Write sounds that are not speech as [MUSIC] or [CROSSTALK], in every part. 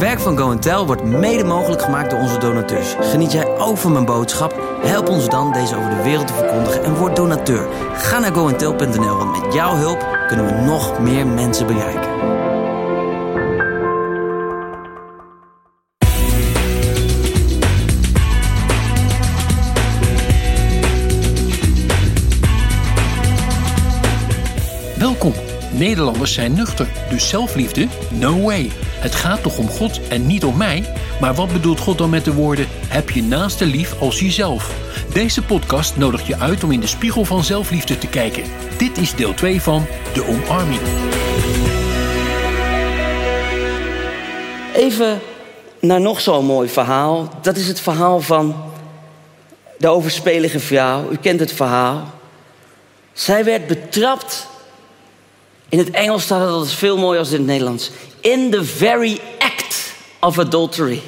werk van Go Tell wordt mede mogelijk gemaakt door onze donateurs. Geniet jij ook van mijn boodschap? Help ons dan deze over de wereld te verkondigen en word donateur. Ga naar goentel.nl, want met jouw hulp kunnen we nog meer mensen bereiken. Welkom. Nederlanders zijn nuchter, dus zelfliefde? No way. Het gaat toch om God en niet om mij? Maar wat bedoelt God dan met de woorden: heb je naaste lief als jezelf? Deze podcast nodigt je uit om in de spiegel van zelfliefde te kijken. Dit is deel 2 van De Omarming. Even naar nog zo'n mooi verhaal. Dat is het verhaal van de overspelige vrouw. U kent het verhaal. Zij werd betrapt. In het Engels staat het altijd veel mooier als in het Nederlands. In the very act of adultery.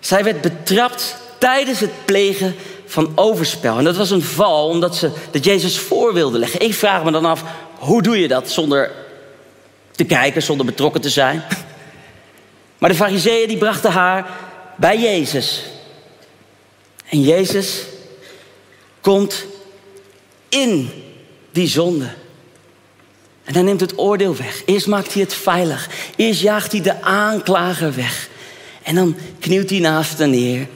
Zij werd betrapt tijdens het plegen van overspel. En dat was een val omdat ze dat Jezus voor wilde leggen. Ik vraag me dan af, hoe doe je dat zonder te kijken, zonder betrokken te zijn? [LAUGHS] Maar de fariseeën die brachten haar bij Jezus. En Jezus komt in die zonde. En hij neemt het oordeel weg. Eerst maakt hij het veilig. Eerst jaagt hij de aanklager weg. En dan knielt hij naast haar neer.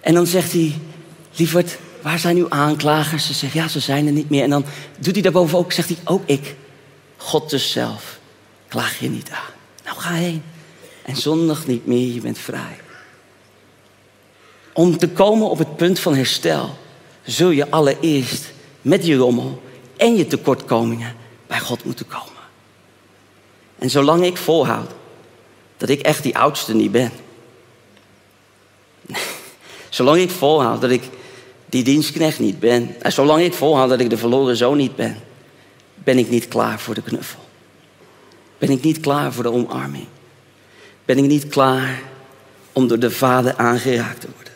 En dan zegt hij: Lieverd, waar zijn uw aanklagers? Ze zegt: Ja, ze zijn er niet meer. En dan doet hij daarboven ook, zegt hij: Ook ik, God dus zelf, klaag je niet aan. Nou, ga heen. En zondag niet meer, je bent vrij. Om te komen op het punt van herstel, zul je allereerst met je rommel en je tekortkomingen bij God moeten komen. En zolang ik volhoud dat ik echt die oudste niet ben, [LAUGHS] zolang ik volhoud dat ik die dienstknecht niet ben, en zolang ik volhoud dat ik de verloren zoon niet ben, ben ik niet klaar voor de knuffel. Ben ik niet klaar voor de omarming. Ben ik niet klaar om door de vader aangeraakt te worden.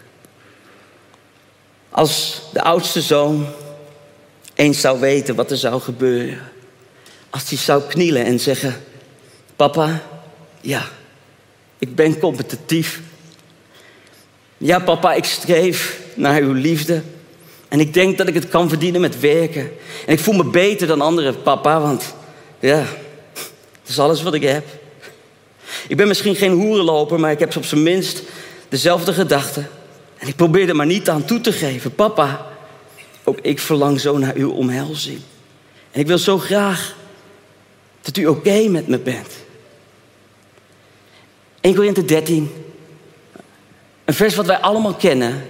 Als de oudste zoon eens zou weten wat er zou gebeuren. Als hij zou knielen en zeggen: Papa, ja, ik ben competitief. Ja, papa, ik streef naar uw liefde. En ik denk dat ik het kan verdienen met werken. En ik voel me beter dan anderen, papa, want ja, dat is alles wat ik heb. Ik ben misschien geen hoerenloper, maar ik heb op zijn minst dezelfde gedachten. En ik probeer er maar niet aan toe te geven. Papa, ook ik verlang zo naar uw omhelzing. En ik wil zo graag dat u oké met me bent. 1 Korinthe 13. Een vers wat wij allemaal kennen.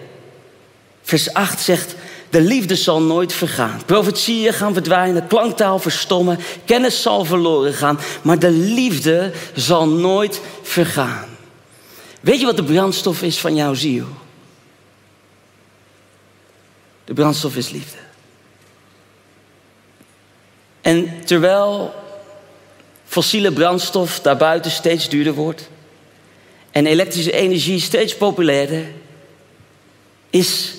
Vers 8 zegt, de liefde zal nooit vergaan. Profetieën gaan verdwijnen, klanktaal verstommen, kennis zal verloren gaan, maar de liefde zal nooit vergaan. Weet je wat de brandstof is van jouw ziel? De brandstof is liefde. En terwijl fossiele brandstof daarbuiten steeds duurder wordt en elektrische energie steeds populairder, is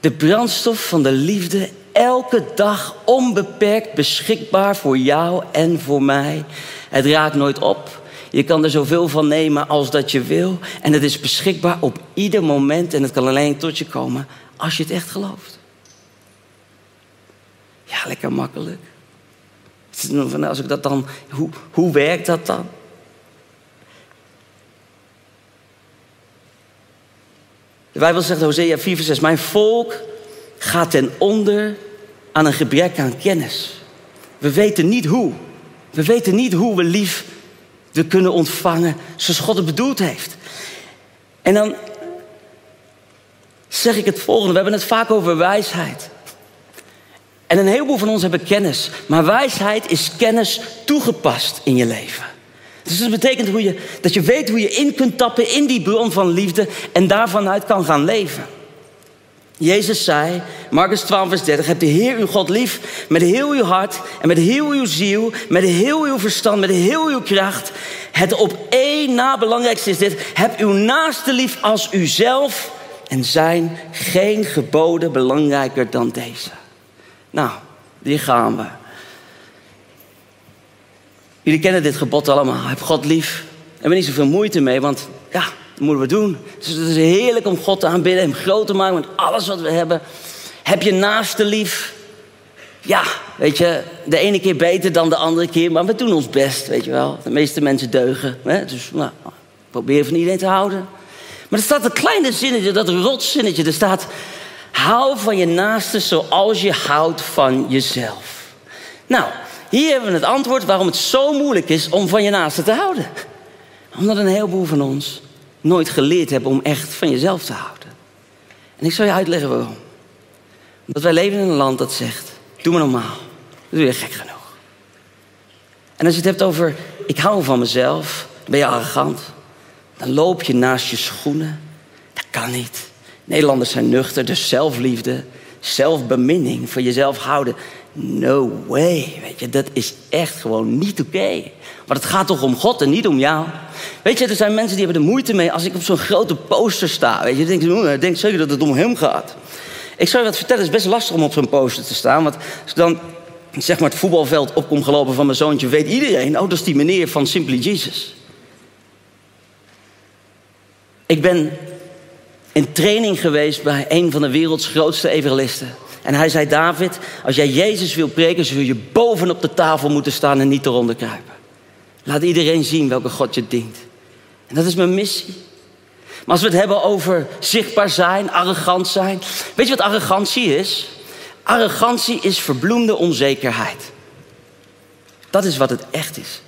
de brandstof van de liefde elke dag onbeperkt beschikbaar voor jou en voor mij. Het raakt nooit op. Je kan er zoveel van nemen als dat je wil. En het is beschikbaar op ieder moment. En het kan alleen tot je komen als je het echt gelooft. Ja, lekker makkelijk. Als ik dat dan, hoe, hoe werkt dat dan? De Bijbel zegt, Hosea 4 vers 6, mijn volk gaat ten onder aan een gebrek aan kennis. We weten niet hoe. We weten niet hoe we lief we kunnen ontvangen zoals God het bedoeld heeft. En dan zeg ik het volgende. We hebben het vaak over wijsheid. En een heleboel van ons hebben kennis. Maar wijsheid is kennis toegepast in je leven. Dus dat betekent hoe je, dat je weet hoe je in kunt tappen in die bron van liefde en daarvan uit kan gaan leven. Jezus zei, Marcus 12, vers 30, heb de Heer uw God lief met heel uw hart en met heel uw ziel, met heel uw verstand, met heel uw kracht. Het op één na belangrijkste is dit, heb uw naaste lief als uzelf en zijn geen geboden belangrijker dan deze. Nou, hier gaan we. Jullie kennen dit gebod allemaal. Heb God lief hebben we niet zoveel moeite mee, want ja, dat moeten we doen. Dus het is heerlijk om God te aanbidden, hem groot te maken met alles wat we hebben. Heb je naaste lief? Ja, weet je, de ene keer beter dan de andere keer, maar we doen ons best, weet je wel. De meeste mensen deugen, hè? dus nou, probeer van iedereen te houden. Maar er staat een kleine zinnetje, dat rotzinnetje. Er staat, hou van je naaste zoals je houdt van jezelf. Nou, hier hebben we het antwoord waarom het zo moeilijk is om van je naaste te houden. Omdat een heleboel van ons nooit geleerd hebben om echt van jezelf te houden. En ik zal je uitleggen waarom. Omdat wij leven in een land dat zegt, doe maar normaal. Dat doe je gek genoeg. En als je het hebt over, ik hou van mezelf, ben je arrogant. Dan loop je naast je schoenen. Dat kan niet. Nederlanders zijn nuchter, dus zelfliefde, zelfbeminning, voor jezelf houden. No way, weet je, dat is echt gewoon niet oké. Okay. Maar het gaat toch om God en niet om jou. Weet je, er zijn mensen die hebben er moeite mee als ik op zo'n grote poster sta. Weet je, denk oh, ik denk zeker dat het om hem gaat. Ik zou je wat vertellen, het is best lastig om op zo'n poster te staan. Want als dan zeg maar het voetbalveld op kom gelopen van mijn zoontje, weet iedereen, oh, dat is die meneer van Simply Jesus. Ik ben in training geweest bij een van de werelds grootste evangelisten. En hij zei, David, als jij Jezus wil preken, zul je bovenop de tafel moeten staan en niet eronder kruipen. Laat iedereen zien welke God je dient. En dat is mijn missie. Maar als we het hebben over zichtbaar zijn, arrogant zijn. Weet je wat arrogantie is? Arrogantie is verbloemde onzekerheid. Dat is wat het echt is.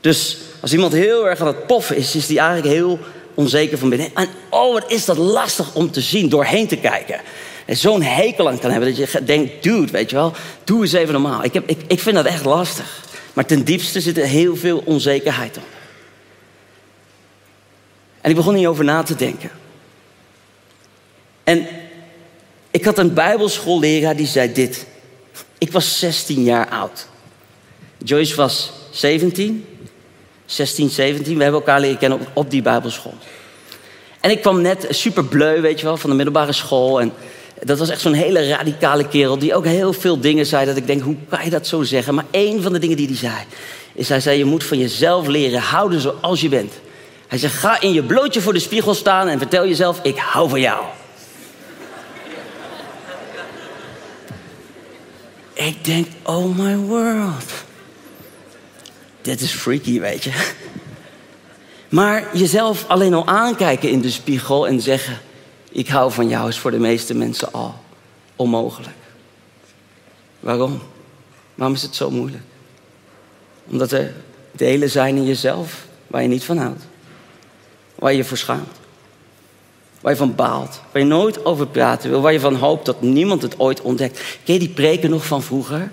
Dus als iemand heel erg aan het poffen is, is die eigenlijk heel onzeker van binnen. En oh, wat is dat lastig om te zien, doorheen te kijken. En zo'n hekel aan kan hebben dat je denkt, dude, weet je wel, doe eens even normaal. Ik, heb, ik, ik vind dat echt lastig. Maar ten diepste zit er heel veel onzekerheid onder. En ik begon hierover na te denken. En ik had een bijbelschoolleraar die zei dit. Ik was 16 jaar oud. Joyce was 17. 16, 17. We hebben elkaar leren kennen op, die bijbelschool. En ik kwam net super bleu, weet je wel, van de middelbare school. En dat was echt zo'n hele radicale kerel die ook heel veel dingen zei dat ik denk, hoe kan je dat zo zeggen? Maar één van de dingen die hij zei, is hij zei, je moet van jezelf leren houden zoals je bent. Hij zegt, ga in je blootje voor de spiegel staan en vertel jezelf, ik hou van jou. ik denk, oh my world dit is freaky, weet je. Maar jezelf alleen al aankijken in de spiegel en zeggen: Ik hou van jou, is voor de meeste mensen al onmogelijk. Waarom? Waarom is het zo moeilijk? Omdat er delen zijn in jezelf waar je niet van houdt, waar je voor schaamt, waar je van baalt, waar je nooit over praten wil, waar je van hoopt dat niemand het ooit ontdekt. Ken je die preken nog van vroeger?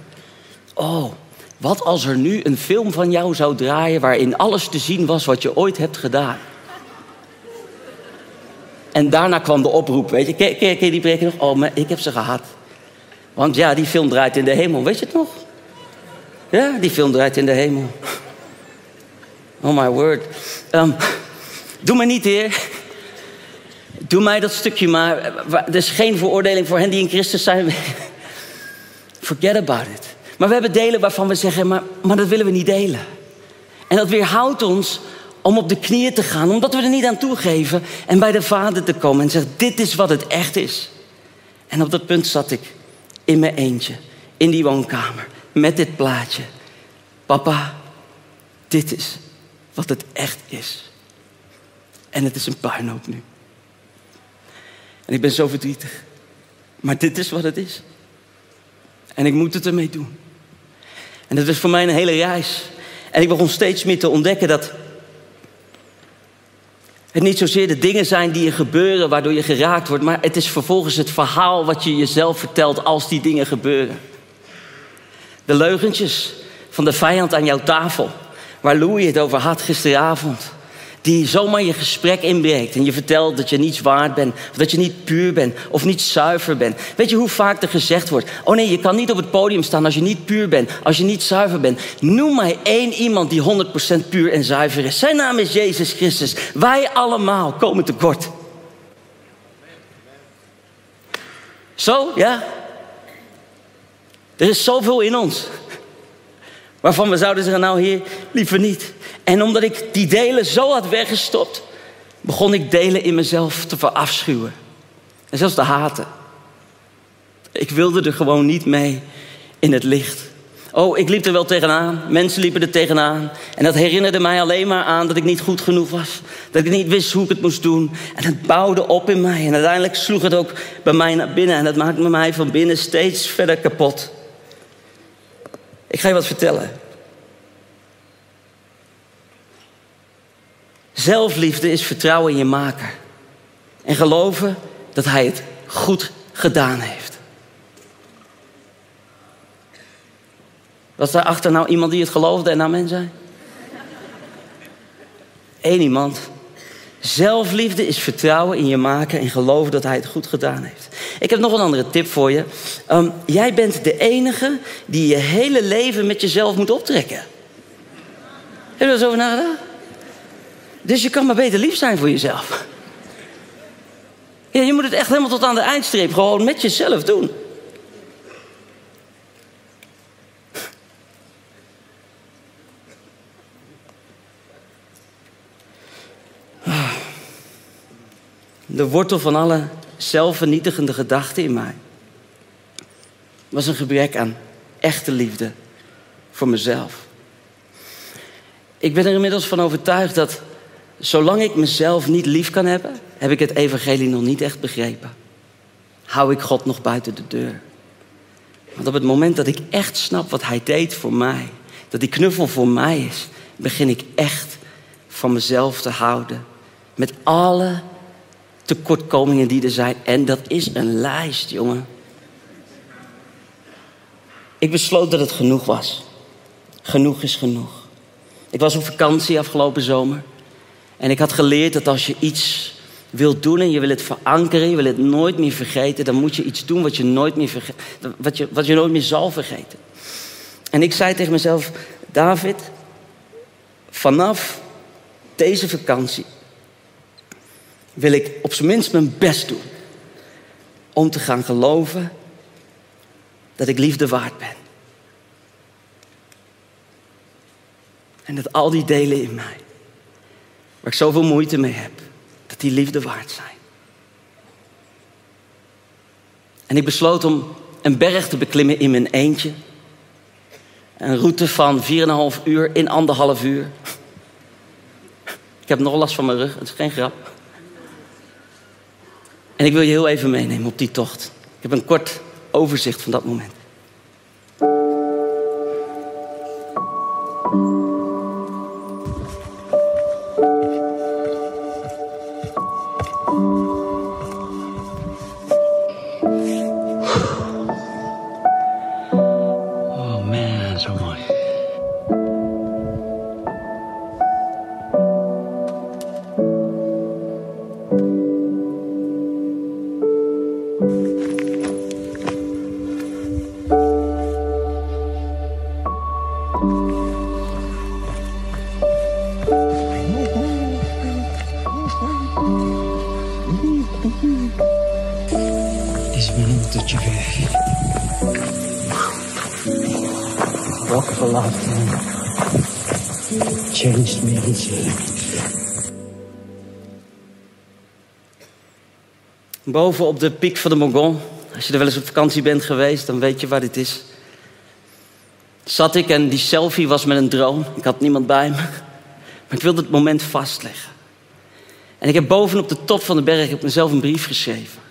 Oh, wat als er nu een film van jou zou draaien waarin alles te zien was wat je ooit hebt gedaan? En daarna kwam de oproep, weet je. Ken, ken, die breken nog? Oh, maar ik heb ze gehad. Want ja, die film draait in de hemel, weet je het nog? Ja, die film draait in de hemel. Oh my word. Um, doe me niet, heer. Doe mij dat stukje maar. Er is geen veroordeling voor hen die in Christus zijn. Forget about it. Maar we hebben delen waarvan we zeggen, maar, maar dat willen we niet delen. En dat weerhoudt ons om op de knieën te gaan, omdat we er niet aan toegeven en bij de Vader te komen en zeggen, dit is wat het echt is. En op dat punt zat ik in mijn eentje, in die woonkamer, met dit plaatje. Papa, dit is wat het echt is. En het is een puinhoop nu. En ik ben zo verdrietig. Maar dit is wat het is. En ik moet het ermee doen. En dat is voor mij een hele reis. En ik begon steeds meer te ontdekken dat het niet zozeer de dingen zijn die er gebeuren waardoor je geraakt wordt, maar het is vervolgens het verhaal wat je jezelf vertelt als die dingen gebeuren. De leugentjes van de vijand aan jouw tafel, waar Louis het over had gisteravond die zomaar je gesprek inbreekt en je vertelt dat je niets waard bent, of dat je niet puur bent, of niet zuiver bent. Weet je hoe vaak er gezegd wordt: Oh nee, je kan niet op het podium staan als je niet puur bent, als je niet zuiver bent. Noem mij één iemand die 100% puur en zuiver is. Zijn naam is Jezus Christus. Wij allemaal komen tekort. Zo, ja? Er is zoveel in ons. Waarvan we zouden zeggen, nou Heer, liever niet. En omdat ik die delen zo had weggestopt, begon ik delen in mezelf te verafschuwen. En zelfs te haten. Ik wilde er gewoon niet mee in het licht. Oh, ik liep er wel tegenaan. Mensen liepen er tegenaan. En dat herinnerde mij alleen maar aan dat ik niet goed genoeg was. Dat ik niet wist hoe ik het moest doen. En het bouwde op in mij. En uiteindelijk sloeg het ook bij mij naar binnen. En dat maakte mij van binnen steeds verder kapot. Ik ga je wat vertellen. Zelfliefde is vertrouwen in je maker. En geloven dat hij het goed gedaan heeft. Was daarachter nou iemand die het geloofde en amen zei? Eén iemand. Zelfliefde is vertrouwen in je maker en geloven dat hij het goed gedaan heeft. Ik heb nog een andere tip voor je. Um, jij bent de enige die je hele leven met jezelf moet optrekken. Heb je er eens over nagedacht? Dus je kan maar beter lief zijn voor jezelf. Ja, je moet het echt helemaal tot aan de eindstreep gewoon met jezelf doen. De wortel van alle zelfvernietigende gedachten in mij was een gebrek aan echte liefde voor mezelf. Ik ben er inmiddels van overtuigd dat zolang ik mezelf niet lief kan hebben, heb ik het evangelie nog niet echt begrepen. Hou ik God nog buiten de deur. Want op het moment dat ik echt snap wat Hij deed voor mij, dat die knuffel voor mij is, begin ik echt van mezelf te houden. Met alle tekortkomingen die er zijn. En dat is een lijst, jongen. Ik besloot dat het genoeg was. Genoeg is genoeg. Ik was op vakantie afgelopen zomer. En ik had geleerd dat als je iets wilt doen en je wil het verankeren, je wil het nooit meer vergeten, dan moet je iets doen wat je nooit meer, wat je, wat je nooit meer zal vergeten. En ik zei tegen mezelf, David, vanaf deze vakantie wil ik op zijn minst mijn best doen om te gaan geloven dat ik liefde waard ben. En dat al die delen in mij, waar ik zoveel moeite mee heb, dat die liefde waard zijn. En ik besloot om een berg te beklimmen in mijn eentje. Een route van 4,5 uur in anderhalf uur. Ik heb nog last van mijn rug, het is geen grap. En ik wil je heel even meenemen op die tocht. Ik heb een kort overzicht van dat moment. Boven op de piek van de Mogon. Als je er wel eens op vakantie bent geweest, dan weet je waar dit is. Zat ik en die selfie was met een drone. Ik had niemand bij me. Maar ik wilde het moment vastleggen. En ik heb bovenop de top van de berg op mezelf een brief geschreven.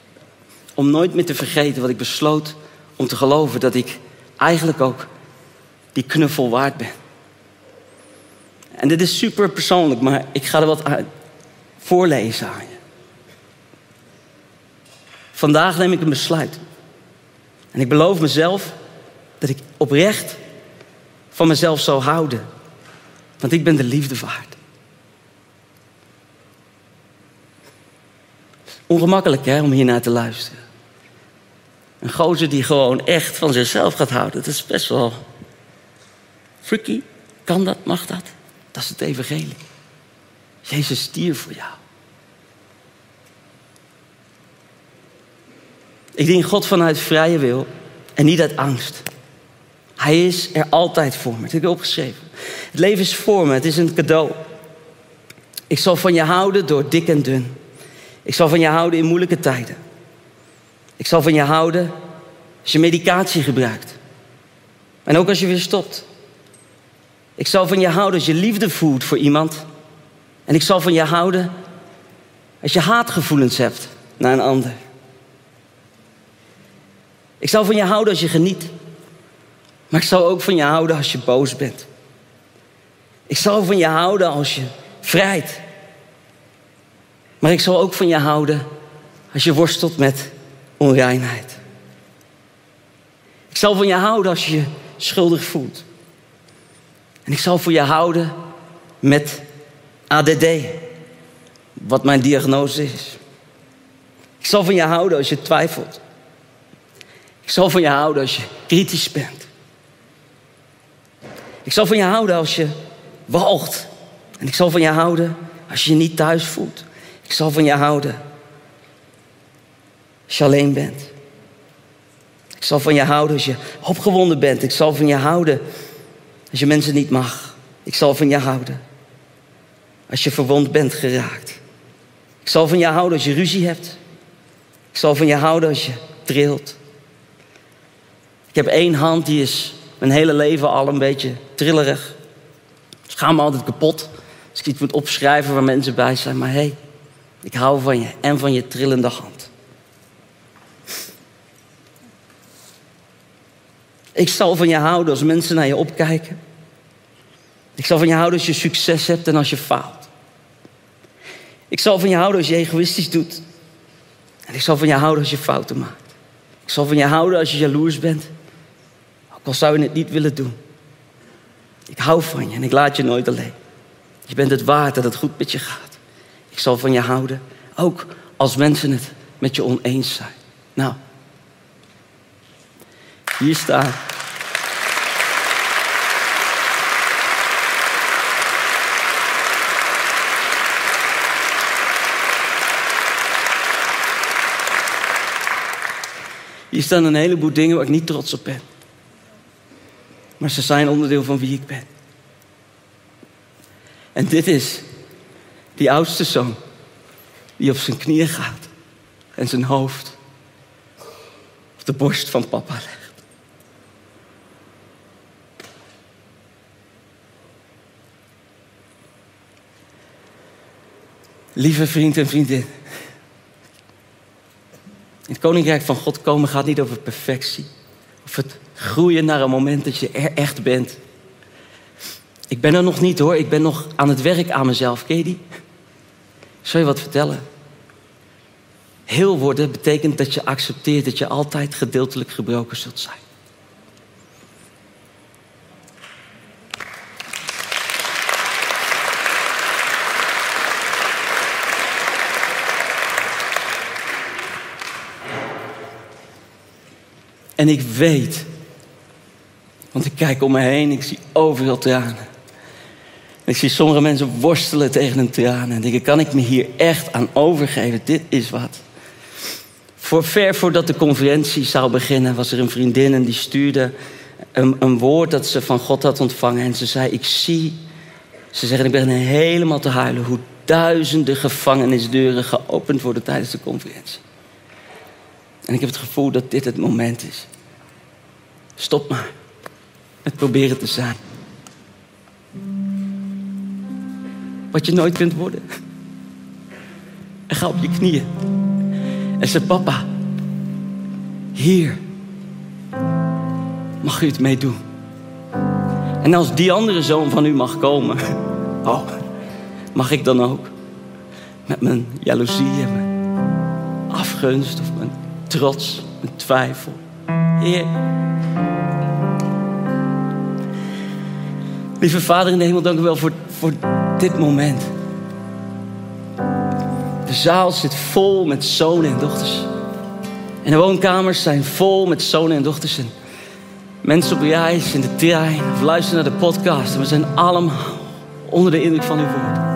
Om nooit meer te vergeten wat ik besloot om te geloven dat ik eigenlijk ook die knuffel waard ben. En dit is super persoonlijk, maar ik ga er wat voorlezen aan je. Vandaag neem ik een besluit. En ik beloof mezelf dat ik oprecht van mezelf zal houden. Want ik ben de liefde waard. Ongemakkelijk hè, om hier naar te luisteren. Een gozer die gewoon echt van zichzelf gaat houden. Dat is best wel freaky. Kan dat? Mag dat? Dat is het evangelie. Jezus stierf voor jou. Ik dien God vanuit vrije wil en niet uit angst. Hij is er altijd voor me. Dat heb ik opgeschreven. Het leven is voor me. Het is een cadeau. Ik zal van je houden door dik en dun. Ik zal van je houden in moeilijke tijden. Ik zal van je houden als je medicatie gebruikt. En ook als je weer stopt. Ik zal van je houden als je liefde voelt voor iemand. En ik zal van je houden als je haatgevoelens hebt naar een ander. Ik zal van je houden als je geniet. Maar ik zal ook van je houden als je boos bent. Ik zal van je houden als je vrijt. Maar ik zal ook van je houden als je worstelt met onreinheid. Ik zal van je houden als je je schuldig voelt. En ik zal voor je houden met ADD, wat mijn diagnose is. Ik zal van je houden als je twijfelt. Ik zal van je houden als je kritisch bent. Ik zal van je houden als je walgt. En ik zal van je houden als je je niet thuis voelt. Ik zal van je houden als je alleen bent. Ik zal van je houden als je opgewonden bent. Ik zal van je houden als je mensen niet mag. Ik zal van je houden als je verwond bent geraakt. Ik zal van je houden als je ruzie hebt. Ik zal van je houden als je trilt. Ik heb één hand die is mijn hele leven al een beetje trillerig. Ik ga me altijd kapot als ik iets moet opschrijven waar mensen bij zijn. Maar hé, hey, ik hou van je en van je trillende hand. Ik zal van je houden als mensen naar je opkijken. Ik zal van je houden als je succes hebt en als je faalt. Ik zal van je houden als je egoïstisch doet. En ik zal van je houden als je fouten maakt. Ik zal van je houden als je jaloers bent. Ook al zou je het niet willen doen. Ik hou van je en ik laat je nooit alleen. Je bent het waard dat het goed met je gaat. Ik zal van je houden, ook als mensen het met je oneens zijn. Nou, hier staat. Hier staan een heleboel dingen waar ik niet trots op ben. Maar ze zijn onderdeel van wie ik ben. En dit is die oudste zoon die op zijn knieën gaat en zijn hoofd op de borst van papa legt. Lieve vriend en vriendin. In het koninkrijk van God komen gaat niet over perfectie. Groeien naar een moment dat je er echt bent. Ik ben er nog niet hoor. Ik ben nog aan het werk aan mezelf. Die? Zal je wat vertellen? Heel worden betekent dat je accepteert dat je altijd gedeeltelijk gebroken zult zijn. En ik weet, want ik kijk om me heen, ik zie overal tranen. Ik zie sommige mensen worstelen tegen een traan en denken, kan ik me hier echt aan overgeven? Dit is wat. Voor ver voordat de conferentie zou beginnen, was er een vriendin en die stuurde een, een woord dat ze van God had ontvangen. En ze zei, ik zie, ze zeggen, ik ben helemaal te huilen hoe duizenden gevangenisdeuren geopend worden tijdens de conferentie. En ik heb het gevoel dat dit het moment is. Stop maar met proberen te zijn. Wat je nooit kunt worden. En ga op je knieën. En zeg, papa, hier mag u het mee doen. En als die andere zoon van u mag komen, oh, mag ik dan ook met mijn jaloezie en mijn afgunst of mijn trots, mijn twijfel. Heer. Lieve Vader in de hemel, dank u wel voor, voor dit moment. De zaal zit vol met zonen en dochters. En de woonkamers zijn vol met zonen en dochters. En mensen op reis, in de trein, of luisteren naar de podcast. We zijn allemaal onder de indruk van uw woord.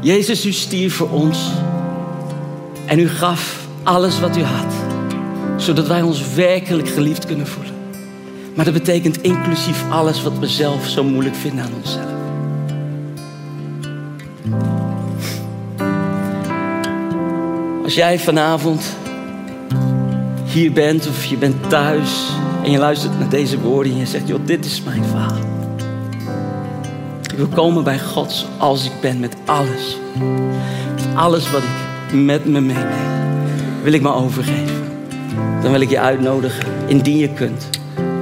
Jezus, u stierf voor ons. En u gaf alles wat u had. Zodat wij ons werkelijk geliefd kunnen voelen. Maar dat betekent inclusief alles wat we zelf zo moeilijk vinden aan onszelf. Als jij vanavond hier bent of je bent thuis en je luistert naar deze woorden en je zegt, joh, dit is mijn verhaal. Wil komen bij God zoals ik ben met alles. Alles wat ik met me meeneem. Wil ik me overgeven. Dan wil ik je uitnodigen, indien je kunt,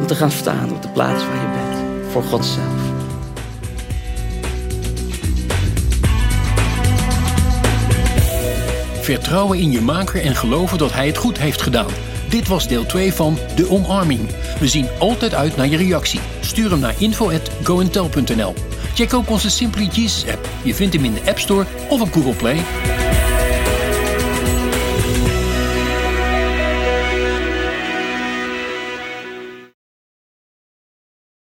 om te gaan staan op de plaats waar je bent. Voor God zelf. Vertrouwen in je maker en geloven dat hij het goed heeft gedaan. Dit was deel 2 van De Omarming. We zien altijd uit naar je reactie. Stuur hem naar info@goentel.nl. Check ook onze Simply Jesus app. Je vindt hem in de App Store of op Google Play.